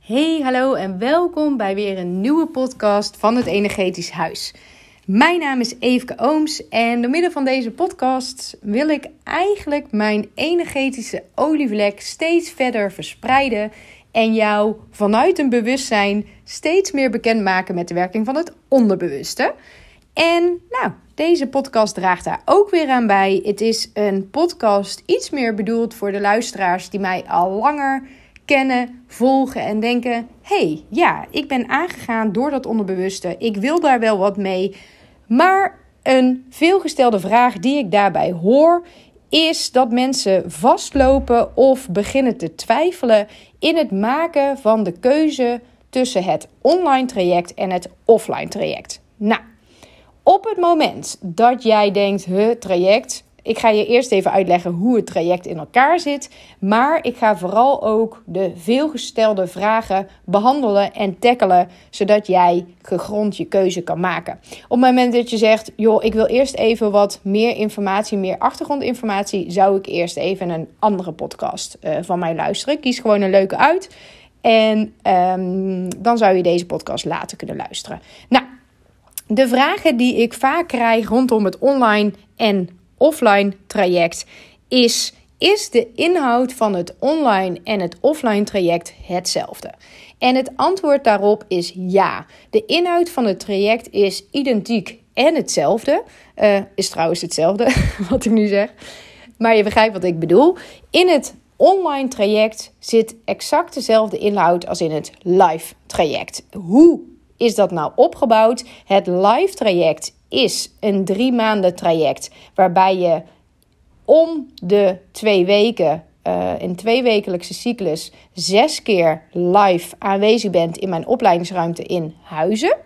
Hey, hallo en welkom bij weer een nieuwe podcast van het Energetisch Huis. Mijn naam is Eefke Ooms en door middel van deze podcast wil ik eigenlijk mijn energetische olievlek steeds verder verspreiden en jou vanuit een bewustzijn steeds meer bekendmaken met de werking van het onderbewuste. En nou, deze podcast draagt daar ook weer aan bij. Het is een podcast iets meer bedoeld voor de luisteraars die mij al langer kennen, volgen en denken: hey, ja, ik ben aangegaan door dat onderbewuste. Ik wil daar wel wat mee. Maar een veelgestelde vraag die ik daarbij hoor is dat mensen vastlopen of beginnen te twijfelen in het maken van de keuze tussen het online traject en het offline traject. Nou, op het moment dat jij denkt, het traject, ik ga je eerst even uitleggen hoe het traject in elkaar zit. Maar ik ga vooral ook de veelgestelde vragen behandelen en tackelen. Zodat jij gegrond je keuze kan maken. Op het moment dat je zegt: joh, ik wil eerst even wat meer informatie, meer achtergrondinformatie. Zou ik eerst even een andere podcast uh, van mij luisteren. Kies gewoon een leuke uit. En um, dan zou je deze podcast later kunnen luisteren. Nou, de vragen die ik vaak krijg rondom het online en offline traject is: is de inhoud van het online en het offline traject hetzelfde? En het antwoord daarop is ja. De inhoud van het traject is identiek en hetzelfde. Uh, is trouwens hetzelfde wat ik nu zeg. Maar je begrijpt wat ik bedoel. In het online traject zit exact dezelfde inhoud als in het live traject. Hoe is dat nou opgebouwd? Het live traject is een drie maanden traject waarbij je om de twee weken, uh, in twee wekelijkse cyclus, zes keer live aanwezig bent in mijn opleidingsruimte in Huizen.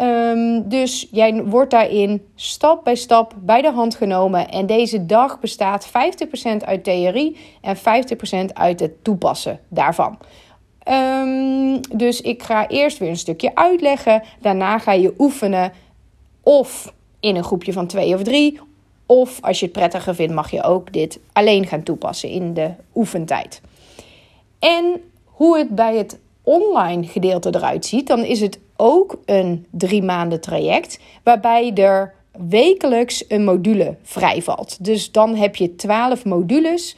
Um, dus jij wordt daarin stap bij stap bij de hand genomen. En deze dag bestaat 50% uit theorie en 50% uit het toepassen daarvan. Um, dus ik ga eerst weer een stukje uitleggen. Daarna ga je oefenen. Of in een groepje van twee of drie. Of als je het prettiger vindt, mag je ook dit alleen gaan toepassen in de oefentijd. En hoe het bij het online gedeelte eruit ziet, dan is het ook een drie maanden traject. Waarbij er wekelijks een module vrijvalt. Dus dan heb je 12 modules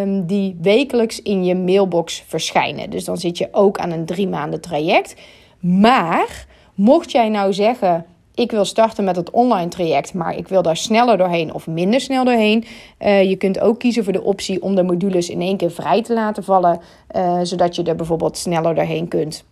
um, die wekelijks in je mailbox verschijnen. Dus dan zit je ook aan een drie maanden traject. Maar mocht jij nou zeggen. Ik wil starten met het online traject, maar ik wil daar sneller doorheen of minder snel doorheen. Uh, je kunt ook kiezen voor de optie om de modules in één keer vrij te laten vallen, uh, zodat je er bijvoorbeeld sneller doorheen kunt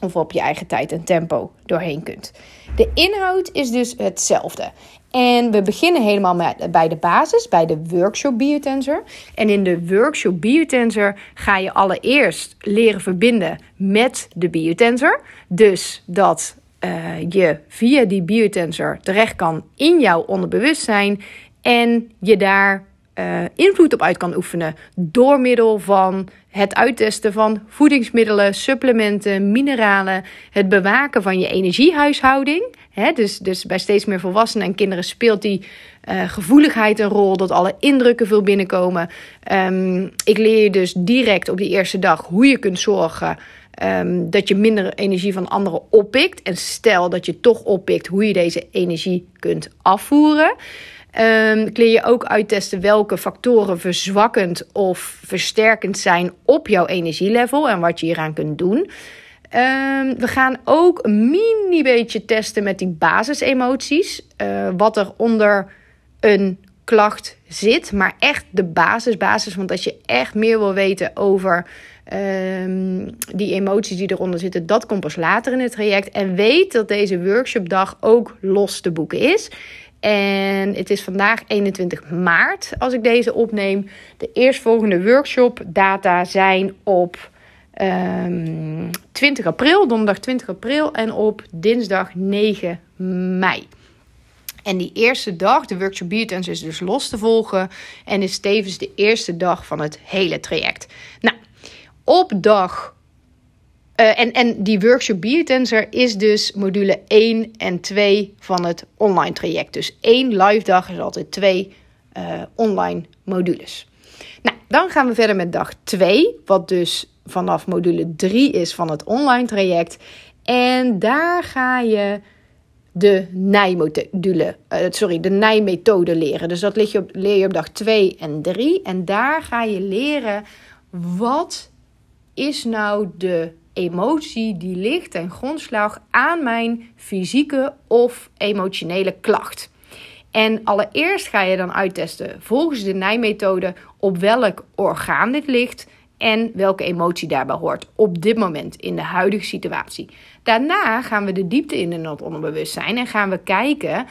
of op je eigen tijd en tempo doorheen kunt. De inhoud is dus hetzelfde. En we beginnen helemaal met, bij de basis, bij de workshop Biotensor. En in de workshop Biotensor ga je allereerst leren verbinden met de Biotensor. Dus dat uh, je via die Biotensor terecht kan in jouw onderbewustzijn en je daar uh, invloed op uit kan oefenen door middel van het uittesten van voedingsmiddelen, supplementen, mineralen, het bewaken van je energiehuishouding. Dus, dus bij steeds meer volwassenen en kinderen speelt die uh, gevoeligheid een rol, dat alle indrukken veel binnenkomen. Um, ik leer je dus direct op die eerste dag hoe je kunt zorgen um, dat je minder energie van anderen oppikt. En stel dat je toch oppikt, hoe je deze energie kunt afvoeren. Um, leer je ook uittesten welke factoren verzwakkend of versterkend zijn op jouw energielevel en wat je hieraan kunt doen. Um, we gaan ook een mini beetje testen met die basisemoties. Uh, wat er onder een klacht zit. Maar echt de basis, basis. Want als je echt meer wil weten over um, die emoties die eronder zitten, dat komt pas later in het traject. En weet dat deze workshopdag ook los te boeken is. En het is vandaag 21 maart als ik deze opneem. De eerstvolgende workshop data zijn op um, ehm, 20 april, donderdag 20 april en op dinsdag 9 mei. En die eerste dag, de workshop Biotens, is dus los te volgen. En is tevens de eerste dag van het hele traject. Nou, op dag uh, en, en die workshop Biotensor is dus module 1 en 2 van het online traject. Dus één live dag is altijd twee uh, online modules. Nou, dan gaan we verder met dag 2, wat dus vanaf module 3 is van het online traject. En daar ga je de nijmodule, uh, sorry, de nijmethode leren. Dus dat leer je, op, leer je op dag 2 en 3. En daar ga je leren wat is nou de emotie die ligt ten grondslag aan mijn fysieke of emotionele klacht. En allereerst ga je dan uittesten volgens de Nijmethode op welk orgaan dit ligt en welke emotie daarbij hoort op dit moment in de huidige situatie. Daarna gaan we de diepte in in het onderbewustzijn en gaan we kijken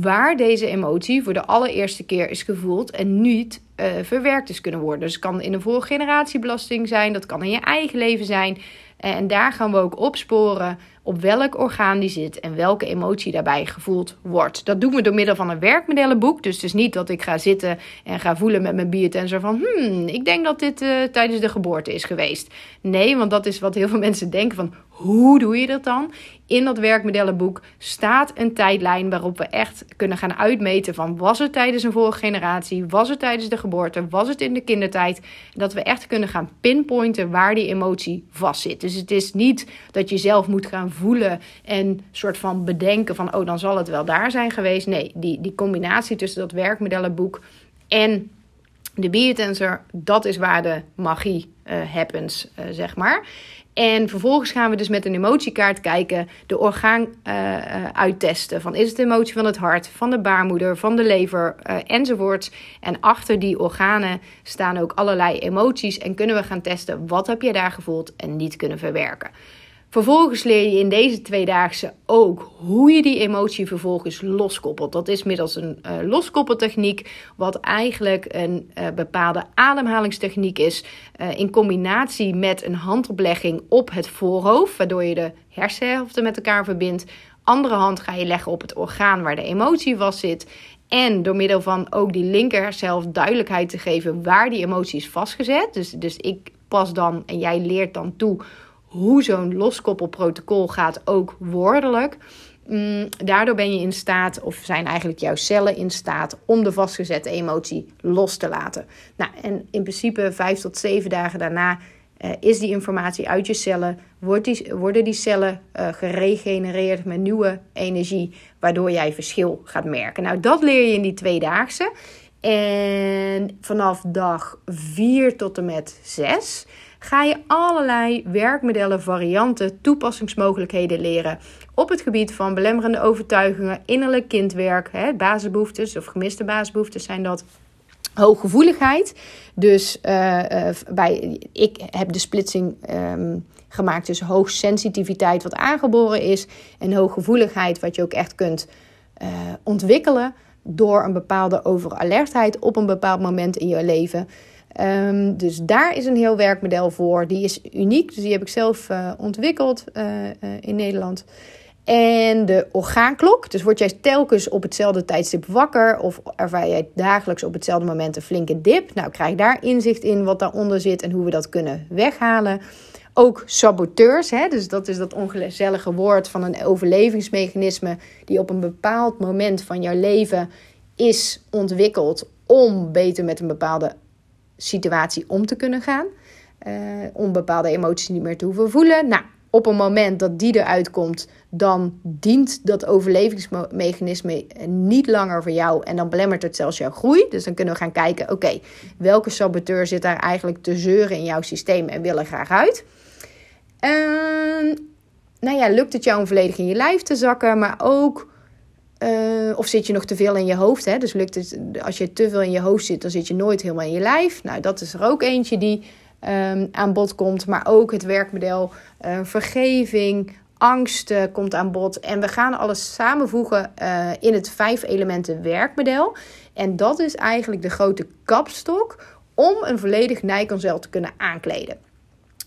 waar deze emotie voor de allereerste keer is gevoeld en niet uh, verwerkt is kunnen worden. Dus het kan in een vorige generatie belasting zijn, dat kan in je eigen leven zijn. En daar gaan we ook opsporen op welk orgaan die zit en welke emotie daarbij gevoeld wordt. Dat doen we door middel van een werkmodellenboek. Dus het is niet dat ik ga zitten en ga voelen met mijn biotensor van... hmm, ik denk dat dit uh, tijdens de geboorte is geweest. Nee, want dat is wat heel veel mensen denken van... hoe doe je dat dan? In dat werkmodellenboek staat een tijdlijn waarop we echt kunnen gaan uitmeten van... was het tijdens een vorige generatie, was het tijdens de geboorte, was het in de kindertijd? Dat we echt kunnen gaan pinpointen waar die emotie vastzit. Dus het is niet dat je zelf moet gaan voelen en soort van bedenken van, oh, dan zal het wel daar zijn geweest. Nee, die, die combinatie tussen dat werkmodellenboek en de biotensor, dat is waar de magie uh, happens, uh, zeg maar. En vervolgens gaan we dus met een emotiekaart kijken, de orgaan uh, uittesten. Van is het de emotie van het hart, van de baarmoeder, van de lever uh, enzovoorts. En achter die organen staan ook allerlei emoties en kunnen we gaan testen wat heb je daar gevoeld en niet kunnen verwerken. Vervolgens leer je in deze tweedaagse ook hoe je die emotie vervolgens loskoppelt. Dat is middels een uh, loskoppeltechniek, wat eigenlijk een uh, bepaalde ademhalingstechniek is. Uh, in combinatie met een handoplegging op het voorhoofd, waardoor je de hersenhelften met elkaar verbindt. Andere hand ga je leggen op het orgaan waar de emotie vast zit. En door middel van ook die linker zelf duidelijkheid te geven waar die emotie is vastgezet. Dus, dus ik pas dan en jij leert dan toe hoe zo'n loskoppelprotocol gaat, ook woordelijk. Mm, daardoor ben je in staat, of zijn eigenlijk jouw cellen in staat, om de vastgezette emotie los te laten. Nou, en in principe vijf tot zeven dagen daarna uh, is die informatie uit je cellen, wordt die, worden die cellen uh, geregenereerd met nieuwe energie, waardoor jij verschil gaat merken. Nou, dat leer je in die tweedaagse. En vanaf dag 4 tot en met 6 ga je allerlei werkmodellen, varianten, toepassingsmogelijkheden leren op het gebied van belemmerende overtuigingen, innerlijk kindwerk, hè, basisbehoeftes of gemiste basisbehoeftes zijn dat. Hooggevoeligheid. Dus uh, uh, bij, ik heb de splitsing um, gemaakt tussen hoogsensitiviteit, wat aangeboren is, en hooggevoeligheid, wat je ook echt kunt uh, ontwikkelen door een bepaalde overalertheid op een bepaald moment in je leven. Um, dus daar is een heel werkmodel voor. Die is uniek, dus die heb ik zelf uh, ontwikkeld uh, uh, in Nederland. En de orgaanklok. Dus word jij telkens op hetzelfde tijdstip wakker of ervaar jij dagelijks op hetzelfde moment een flinke dip? Nou, krijg daar inzicht in wat daaronder zit en hoe we dat kunnen weghalen. Ook saboteurs, hè? dus dat is dat ongezellige woord van een overlevingsmechanisme die op een bepaald moment van jouw leven is ontwikkeld om beter met een bepaalde situatie om te kunnen gaan. Uh, om bepaalde emoties niet meer te hoeven voelen. Nou, op een moment dat die eruit komt, dan dient dat overlevingsmechanisme niet langer voor jou en dan belemmert het zelfs jouw groei. Dus dan kunnen we gaan kijken, oké, welke saboteur zit daar eigenlijk te zeuren in jouw systeem en wil er graag uit? Uh, nou ja, lukt het jou om volledig in je lijf te zakken, maar ook uh, of zit je nog te veel in je hoofd? Hè? Dus lukt het, als je te veel in je hoofd zit, dan zit je nooit helemaal in je lijf. Nou, dat is er ook eentje die um, aan bod komt. Maar ook het werkmodel uh, vergeving, angst komt aan bod. En we gaan alles samenvoegen uh, in het vijf elementen werkmodel. En dat is eigenlijk de grote kapstok om een volledig nijconsult te kunnen aankleden.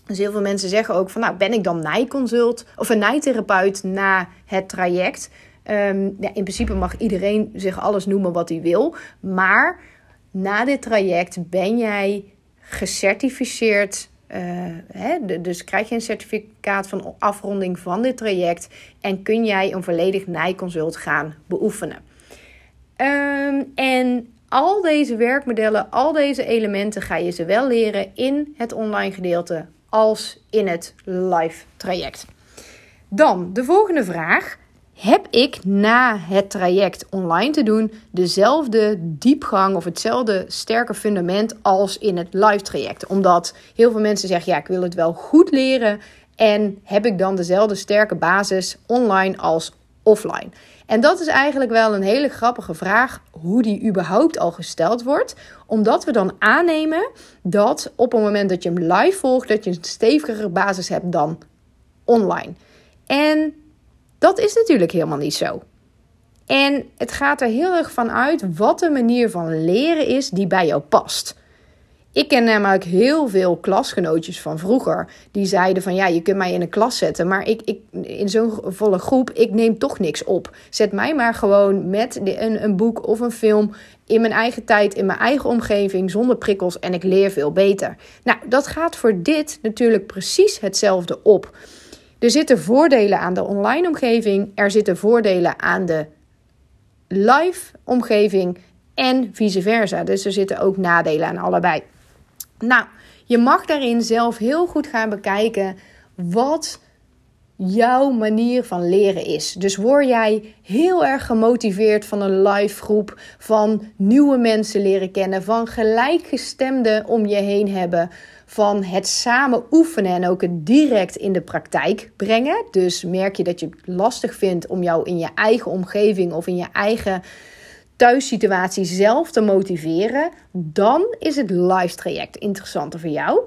Dus heel veel mensen zeggen ook van, nou, ben ik dan nijconsult of een nijtherapeut na het traject? Um, ja, in principe mag iedereen zich alles noemen wat hij wil. Maar na dit traject ben jij gecertificeerd. Uh, hè, dus krijg je een certificaat van afronding van dit traject. En kun jij een volledig nijconsult gaan beoefenen. Um, en al deze werkmodellen, al deze elementen ga je zowel leren in het online gedeelte als in het live traject. Dan de volgende vraag. Heb ik na het traject online te doen dezelfde diepgang of hetzelfde sterke fundament als in het live traject? Omdat heel veel mensen zeggen: ja, ik wil het wel goed leren. En heb ik dan dezelfde sterke basis online als offline? En dat is eigenlijk wel een hele grappige vraag, hoe die überhaupt al gesteld wordt. Omdat we dan aannemen dat op het moment dat je hem live volgt, dat je een stevigere basis hebt dan online. En dat is natuurlijk helemaal niet zo. En het gaat er heel erg van uit wat de manier van leren is die bij jou past. Ik ken namelijk heel veel klasgenootjes van vroeger die zeiden van ja, je kunt mij in een klas zetten, maar ik, ik in zo'n volle groep, ik neem toch niks op. Zet mij maar gewoon met een, een boek of een film in mijn eigen tijd, in mijn eigen omgeving, zonder prikkels en ik leer veel beter. Nou, dat gaat voor dit natuurlijk precies hetzelfde op. Er zitten voordelen aan de online omgeving, er zitten voordelen aan de live omgeving en vice versa. Dus er zitten ook nadelen aan allebei. Nou, je mag daarin zelf heel goed gaan bekijken wat jouw manier van leren is. Dus word jij heel erg gemotiveerd van een live groep, van nieuwe mensen leren kennen, van gelijkgestemden om je heen hebben, van het samen oefenen en ook het direct in de praktijk brengen. Dus merk je dat je het lastig vindt om jou in je eigen omgeving of in je eigen thuissituatie zelf te motiveren, dan is het live traject interessanter voor jou.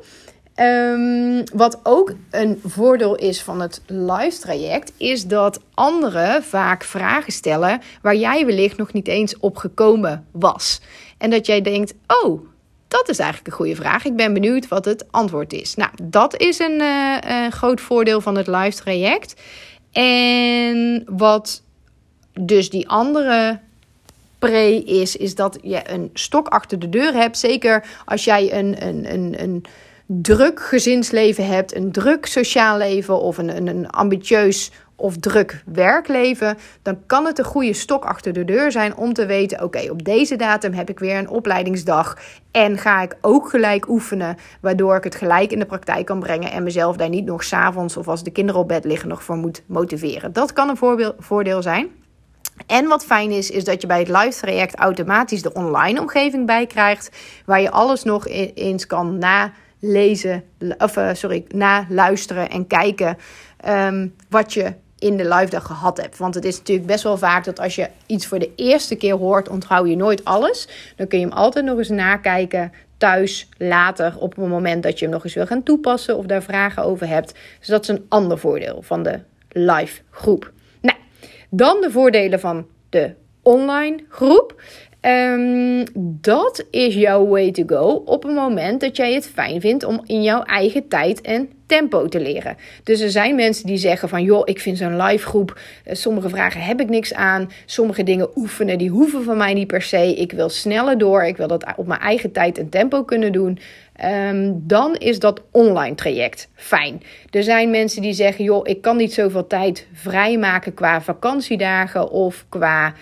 Ehm, wat ook een voordeel is van het live traject, is dat anderen vaak vragen stellen waar jij wellicht nog niet eens op gekomen was. En dat jij denkt: Oh, dat is eigenlijk een goede vraag. Ik ben benieuwd wat het antwoord is. Nou, dat is een, uh, een groot voordeel van het live traject. En wat dus die andere pre is, is dat je een stok achter de deur hebt. Zeker als jij een, een, een, een druk gezinsleven hebt, een druk sociaal leven of een, een, een ambitieus of druk werkleven, dan kan het een goede stok achter de deur zijn om te weten: oké, op deze datum heb ik weer een opleidingsdag en ga ik ook gelijk oefenen, waardoor ik het gelijk in de praktijk kan brengen en mezelf daar niet nog s'avonds of als de kinderen op bed liggen nog voor moet motiveren. Dat kan een voordeel zijn. En wat fijn is, is dat je bij het live traject automatisch de online omgeving bij krijgt, waar je alles nog eens kan nalezen, of uh, sorry, naluisteren en kijken um, wat je in de live dag gehad hebt. Want het is natuurlijk best wel vaak dat als je iets voor de eerste keer hoort, onthoud je nooit alles. Dan kun je hem altijd nog eens nakijken thuis later op het moment dat je hem nog eens wil gaan toepassen of daar vragen over hebt. Dus dat is een ander voordeel van de live groep. Dan de voordelen van de online groep. Um, dat is jouw way to go op het moment dat jij het fijn vindt om in jouw eigen tijd en tempo te leren. Dus er zijn mensen die zeggen van joh, ik vind zo'n live groep, eh, sommige vragen heb ik niks aan, sommige dingen oefenen die hoeven van mij niet per se. Ik wil sneller door, ik wil dat op mijn eigen tijd en tempo kunnen doen. Um, dan is dat online traject fijn. Er zijn mensen die zeggen joh, ik kan niet zoveel tijd vrijmaken qua vakantiedagen of qua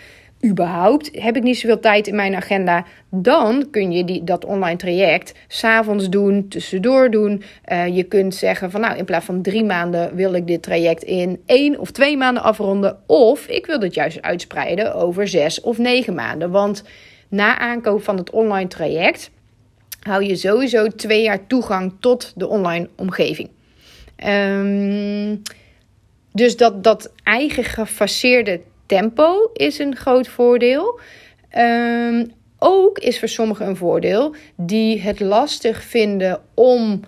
heb ik niet zoveel tijd in mijn agenda, dan kun je die, dat online traject s'avonds doen, tussendoor doen. Uh, je kunt zeggen van nou, in plaats van drie maanden wil ik dit traject in één of twee maanden afronden. Of ik wil dit juist uitspreiden over zes of negen maanden. Want na aankoop van het online traject hou je sowieso twee jaar toegang tot de online omgeving. Um, dus dat, dat eigen gefaseerde tempo is een groot voordeel. Ehm, ook is voor sommigen een voordeel die het lastig vinden om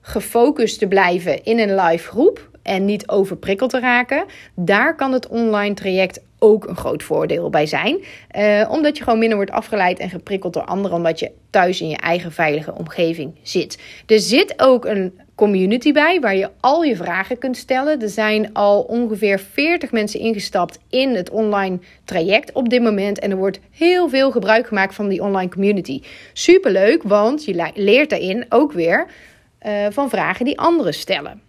gefocust te blijven in een live groep en niet overprikkeld te raken. Daar kan het online traject ook een groot voordeel bij zijn. Uh, omdat je gewoon minder wordt afgeleid en geprikkeld door anderen, omdat je thuis in je eigen veilige omgeving zit. Er zit ook een community bij waar je al je vragen kunt stellen. Er zijn al ongeveer 40 mensen ingestapt in het online traject op dit moment. En er wordt heel veel gebruik gemaakt van die online community. Superleuk, want je leert daarin ook weer uh, van vragen die anderen stellen.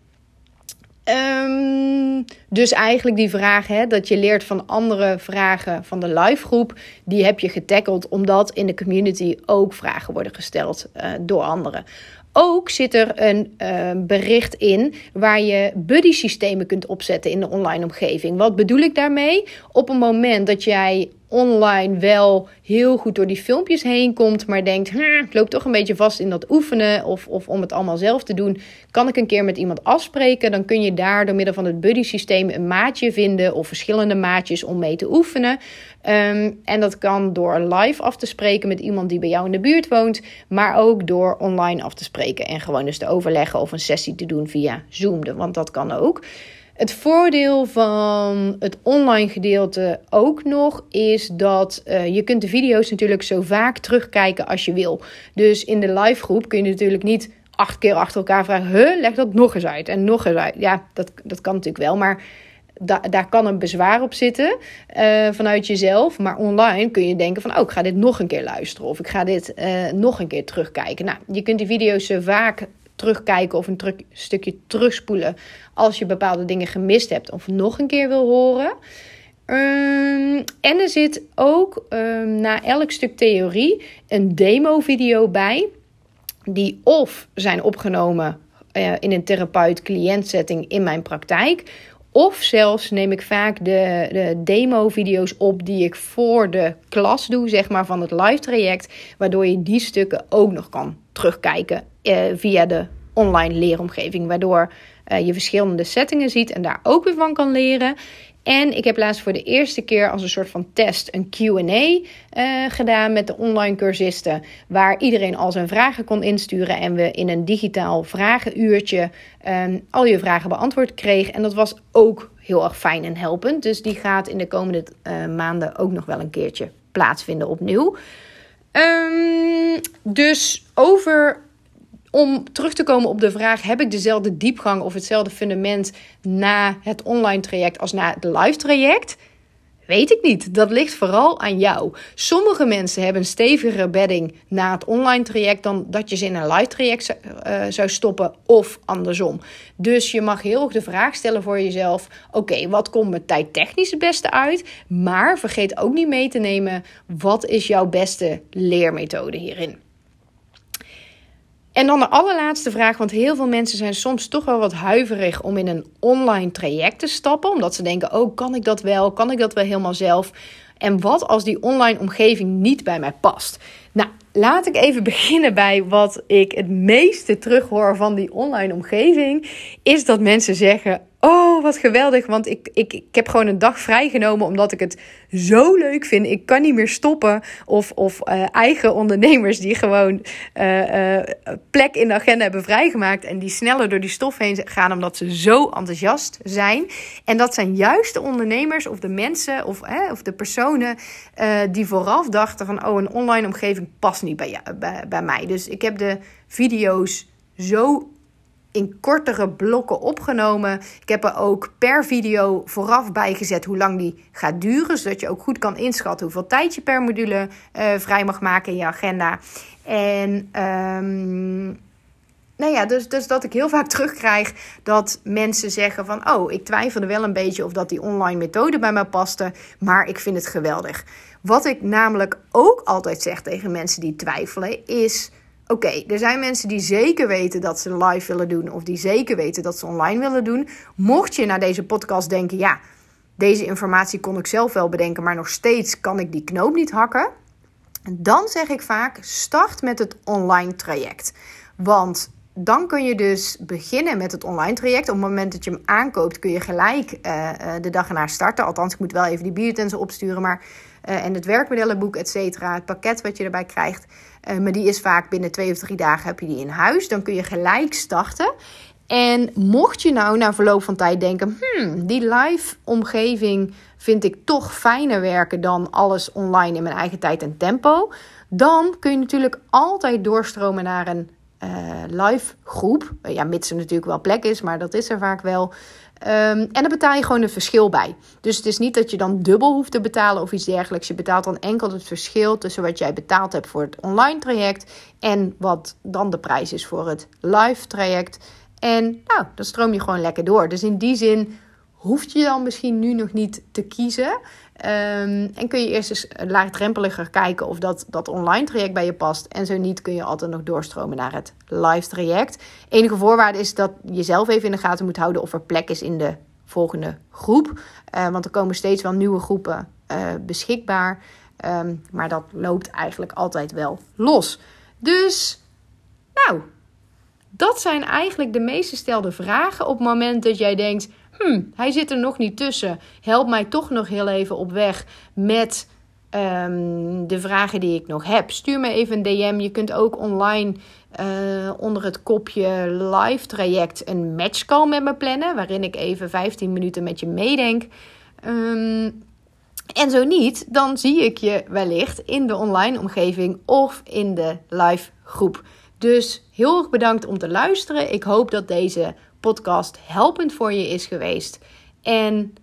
Ehm, dus eigenlijk die vraag hè, dat je leert van andere vragen van de live groep, die heb je getackeld omdat in de community ook vragen worden gesteld uh, door anderen. Ook zit er een uh, bericht in waar je buddy systemen kunt opzetten in de online omgeving. Wat bedoel ik daarmee? Op een moment dat jij online wel heel goed door die filmpjes heen komt, maar denkt, hm, ik loop toch een beetje vast in dat oefenen of, of om het allemaal zelf te doen, kan ik een keer met iemand afspreken? Dan kun je daar door middel van het buddy systeem een maatje vinden of verschillende maatjes om mee te oefenen. Ehm, en dat kan door live af te spreken met iemand die bij jou in de buurt woont, maar ook door online af te spreken en gewoon eens te overleggen of een sessie te doen via Zoom, want dat kan ook. Het voordeel van het online gedeelte ook nog is dat uh, je kunt de video's natuurlijk zo vaak terugkijken als je wil. Dus in de live groep kun je natuurlijk niet acht keer achter elkaar vragen: huh, leg dat nog eens uit en nog eens uit. Ja, dat, dat kan natuurlijk wel, maar da daar kan een bezwaar op zitten uh, vanuit jezelf. Maar online kun je denken van, oh, ik ga dit nog een keer luisteren. Of ik ga dit uh, nog een keer terugkijken. Nou, je kunt die video's vaak terugkijken of een stukje terugspoelen als je bepaalde dingen gemist hebt of nog een keer wil horen. Um, en er zit ook um, na elk stuk theorie een demo-video bij, die of zijn opgenomen uh, in een therapeut-cliënt setting in mijn praktijk, of zelfs neem ik vaak de, de demo-video's op die ik voor de klas doe, zeg maar, van het live traject. Waardoor je die stukken ook nog kan terugkijken uh, via de online leeromgeving. Waardoor uh, je verschillende settingen ziet en daar ook weer van kan leren. En ik heb laatst voor de eerste keer als een soort van test een QA uh, gedaan met de online cursisten. Waar iedereen al zijn vragen kon insturen. En we in een digitaal vragenuurtje um, al je vragen beantwoord kregen. En dat was ook heel erg fijn en helpend. Dus die gaat in de komende maanden ook nog wel een keertje plaatsvinden opnieuw. Um, dus over om terug te komen op de vraag: heb ik dezelfde diepgang of hetzelfde fundament na het online traject als na het live traject? Weet ik niet. Dat ligt vooral aan jou. Sommige mensen hebben een stevigere bedding na het online traject dan dat je ze in een live traject zou stoppen of andersom. Dus je mag heel erg de vraag stellen voor jezelf: oké, wat komt me tijdtechnisch het beste uit? Maar vergeet ook niet mee te nemen: wat is jouw beste leermethode hierin? En dan de allerlaatste vraag, want heel veel mensen zijn soms toch wel wat huiverig om in een online traject te stappen, omdat ze denken: oh, kan ik dat wel? Kan ik dat wel helemaal zelf? En wat als die online omgeving niet bij mij past? Nou, laat ik even beginnen bij wat ik het meeste terughoor van die online omgeving. Is dat mensen zeggen: Oh, wat geweldig. Want ik, ik, ik heb gewoon een dag vrijgenomen omdat ik het zo leuk vind. Ik kan niet meer stoppen. Of, of uh, eigen ondernemers die gewoon uh, uh, plek in de agenda hebben vrijgemaakt. En die sneller door die stof heen gaan omdat ze zo enthousiast zijn. En dat zijn juist de ondernemers of de mensen of, of de personen die vooraf dachten van... Oh, een online omgeving past niet bij, bij, bij mij. Dus ik heb de video's zo in kortere blokken opgenomen. Ik heb er ook per video vooraf bij gezet hoe lang die gaat duren. Zodat je ook goed kan inschatten hoeveel tijd je per module uh, vrij mag maken in je agenda. En um, nou ja, dus, dus dat ik heel vaak terugkrijg dat mensen zeggen van... oh, ik twijfelde wel een beetje of dat die online methode bij mij paste... maar ik vind het geweldig. Wat ik namelijk ook altijd zeg tegen mensen die twijfelen is Oké, er zijn mensen die zeker weten dat ze live willen doen of die zeker weten dat ze online willen doen. Mocht je naar deze podcast denken, ja, deze informatie kon ik zelf wel bedenken, maar nog steeds kan ik die knoop niet hakken. Dan zeg ik vaak: start met het online traject. Want dan kun je dus beginnen met het online traject. Op het moment dat je hem aankoopt, kun je gelijk uh, de dag erna starten. Althans, ik moet wel even die biotensen opsturen. Maar, uh, en het werkmodellenboek, et cetera. Het pakket wat je erbij krijgt. Maar die is vaak binnen twee of drie dagen heb je die in huis. Dan kun je gelijk starten. En mocht je nou na verloop van tijd denken: hmm, die live omgeving vind ik toch fijner werken dan alles online in mijn eigen tijd en tempo. Dan kun je natuurlijk altijd doorstromen naar een uh, live groep. ja, mits er natuurlijk wel plek is, maar dat is er vaak wel. Um, en dan betaal je gewoon een verschil bij. Dus het is niet dat je dan dubbel hoeft te betalen of iets dergelijks. Je betaalt dan enkel het verschil tussen wat jij betaald hebt voor het online traject en wat dan de prijs is voor het live traject. En nou, dan stroom je gewoon lekker door. Dus in die zin hoeft je dan misschien nu nog niet te kiezen. Ehm, en kun je eerst eens laagdrempeliger kijken of dat, dat online traject bij je past. En zo niet kun je altijd nog doorstromen naar het live traject. Enige voorwaarde is dat je zelf even in de gaten moet houden of er plek is in de volgende groep. Uh, want er komen steeds wel nieuwe groepen uh, beschikbaar. Um, maar dat loopt eigenlijk altijd wel los. Dus, nou, dat zijn eigenlijk de meest gestelde vragen op het moment dat jij denkt: hmm, hij zit er nog niet tussen. Help mij toch nog heel even op weg met um, de vragen die ik nog heb. Stuur me even een DM. Je kunt ook online uh, onder het kopje live traject een matchcall met me plannen, waarin ik even 15 minuten met je meedenk. Um, en zo niet, dan zie ik je wellicht in de online omgeving of in de live groep. Dus heel erg bedankt om te luisteren. Ik hoop dat deze podcast helpend voor je is geweest. En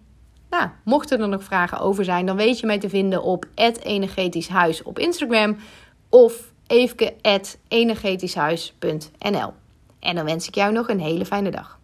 nou, mochten er nog vragen over zijn, dan weet je mij te vinden op energetisch huis op Instagram of evenke.energetischhuis.nl. En dan wens ik jou nog een hele fijne dag.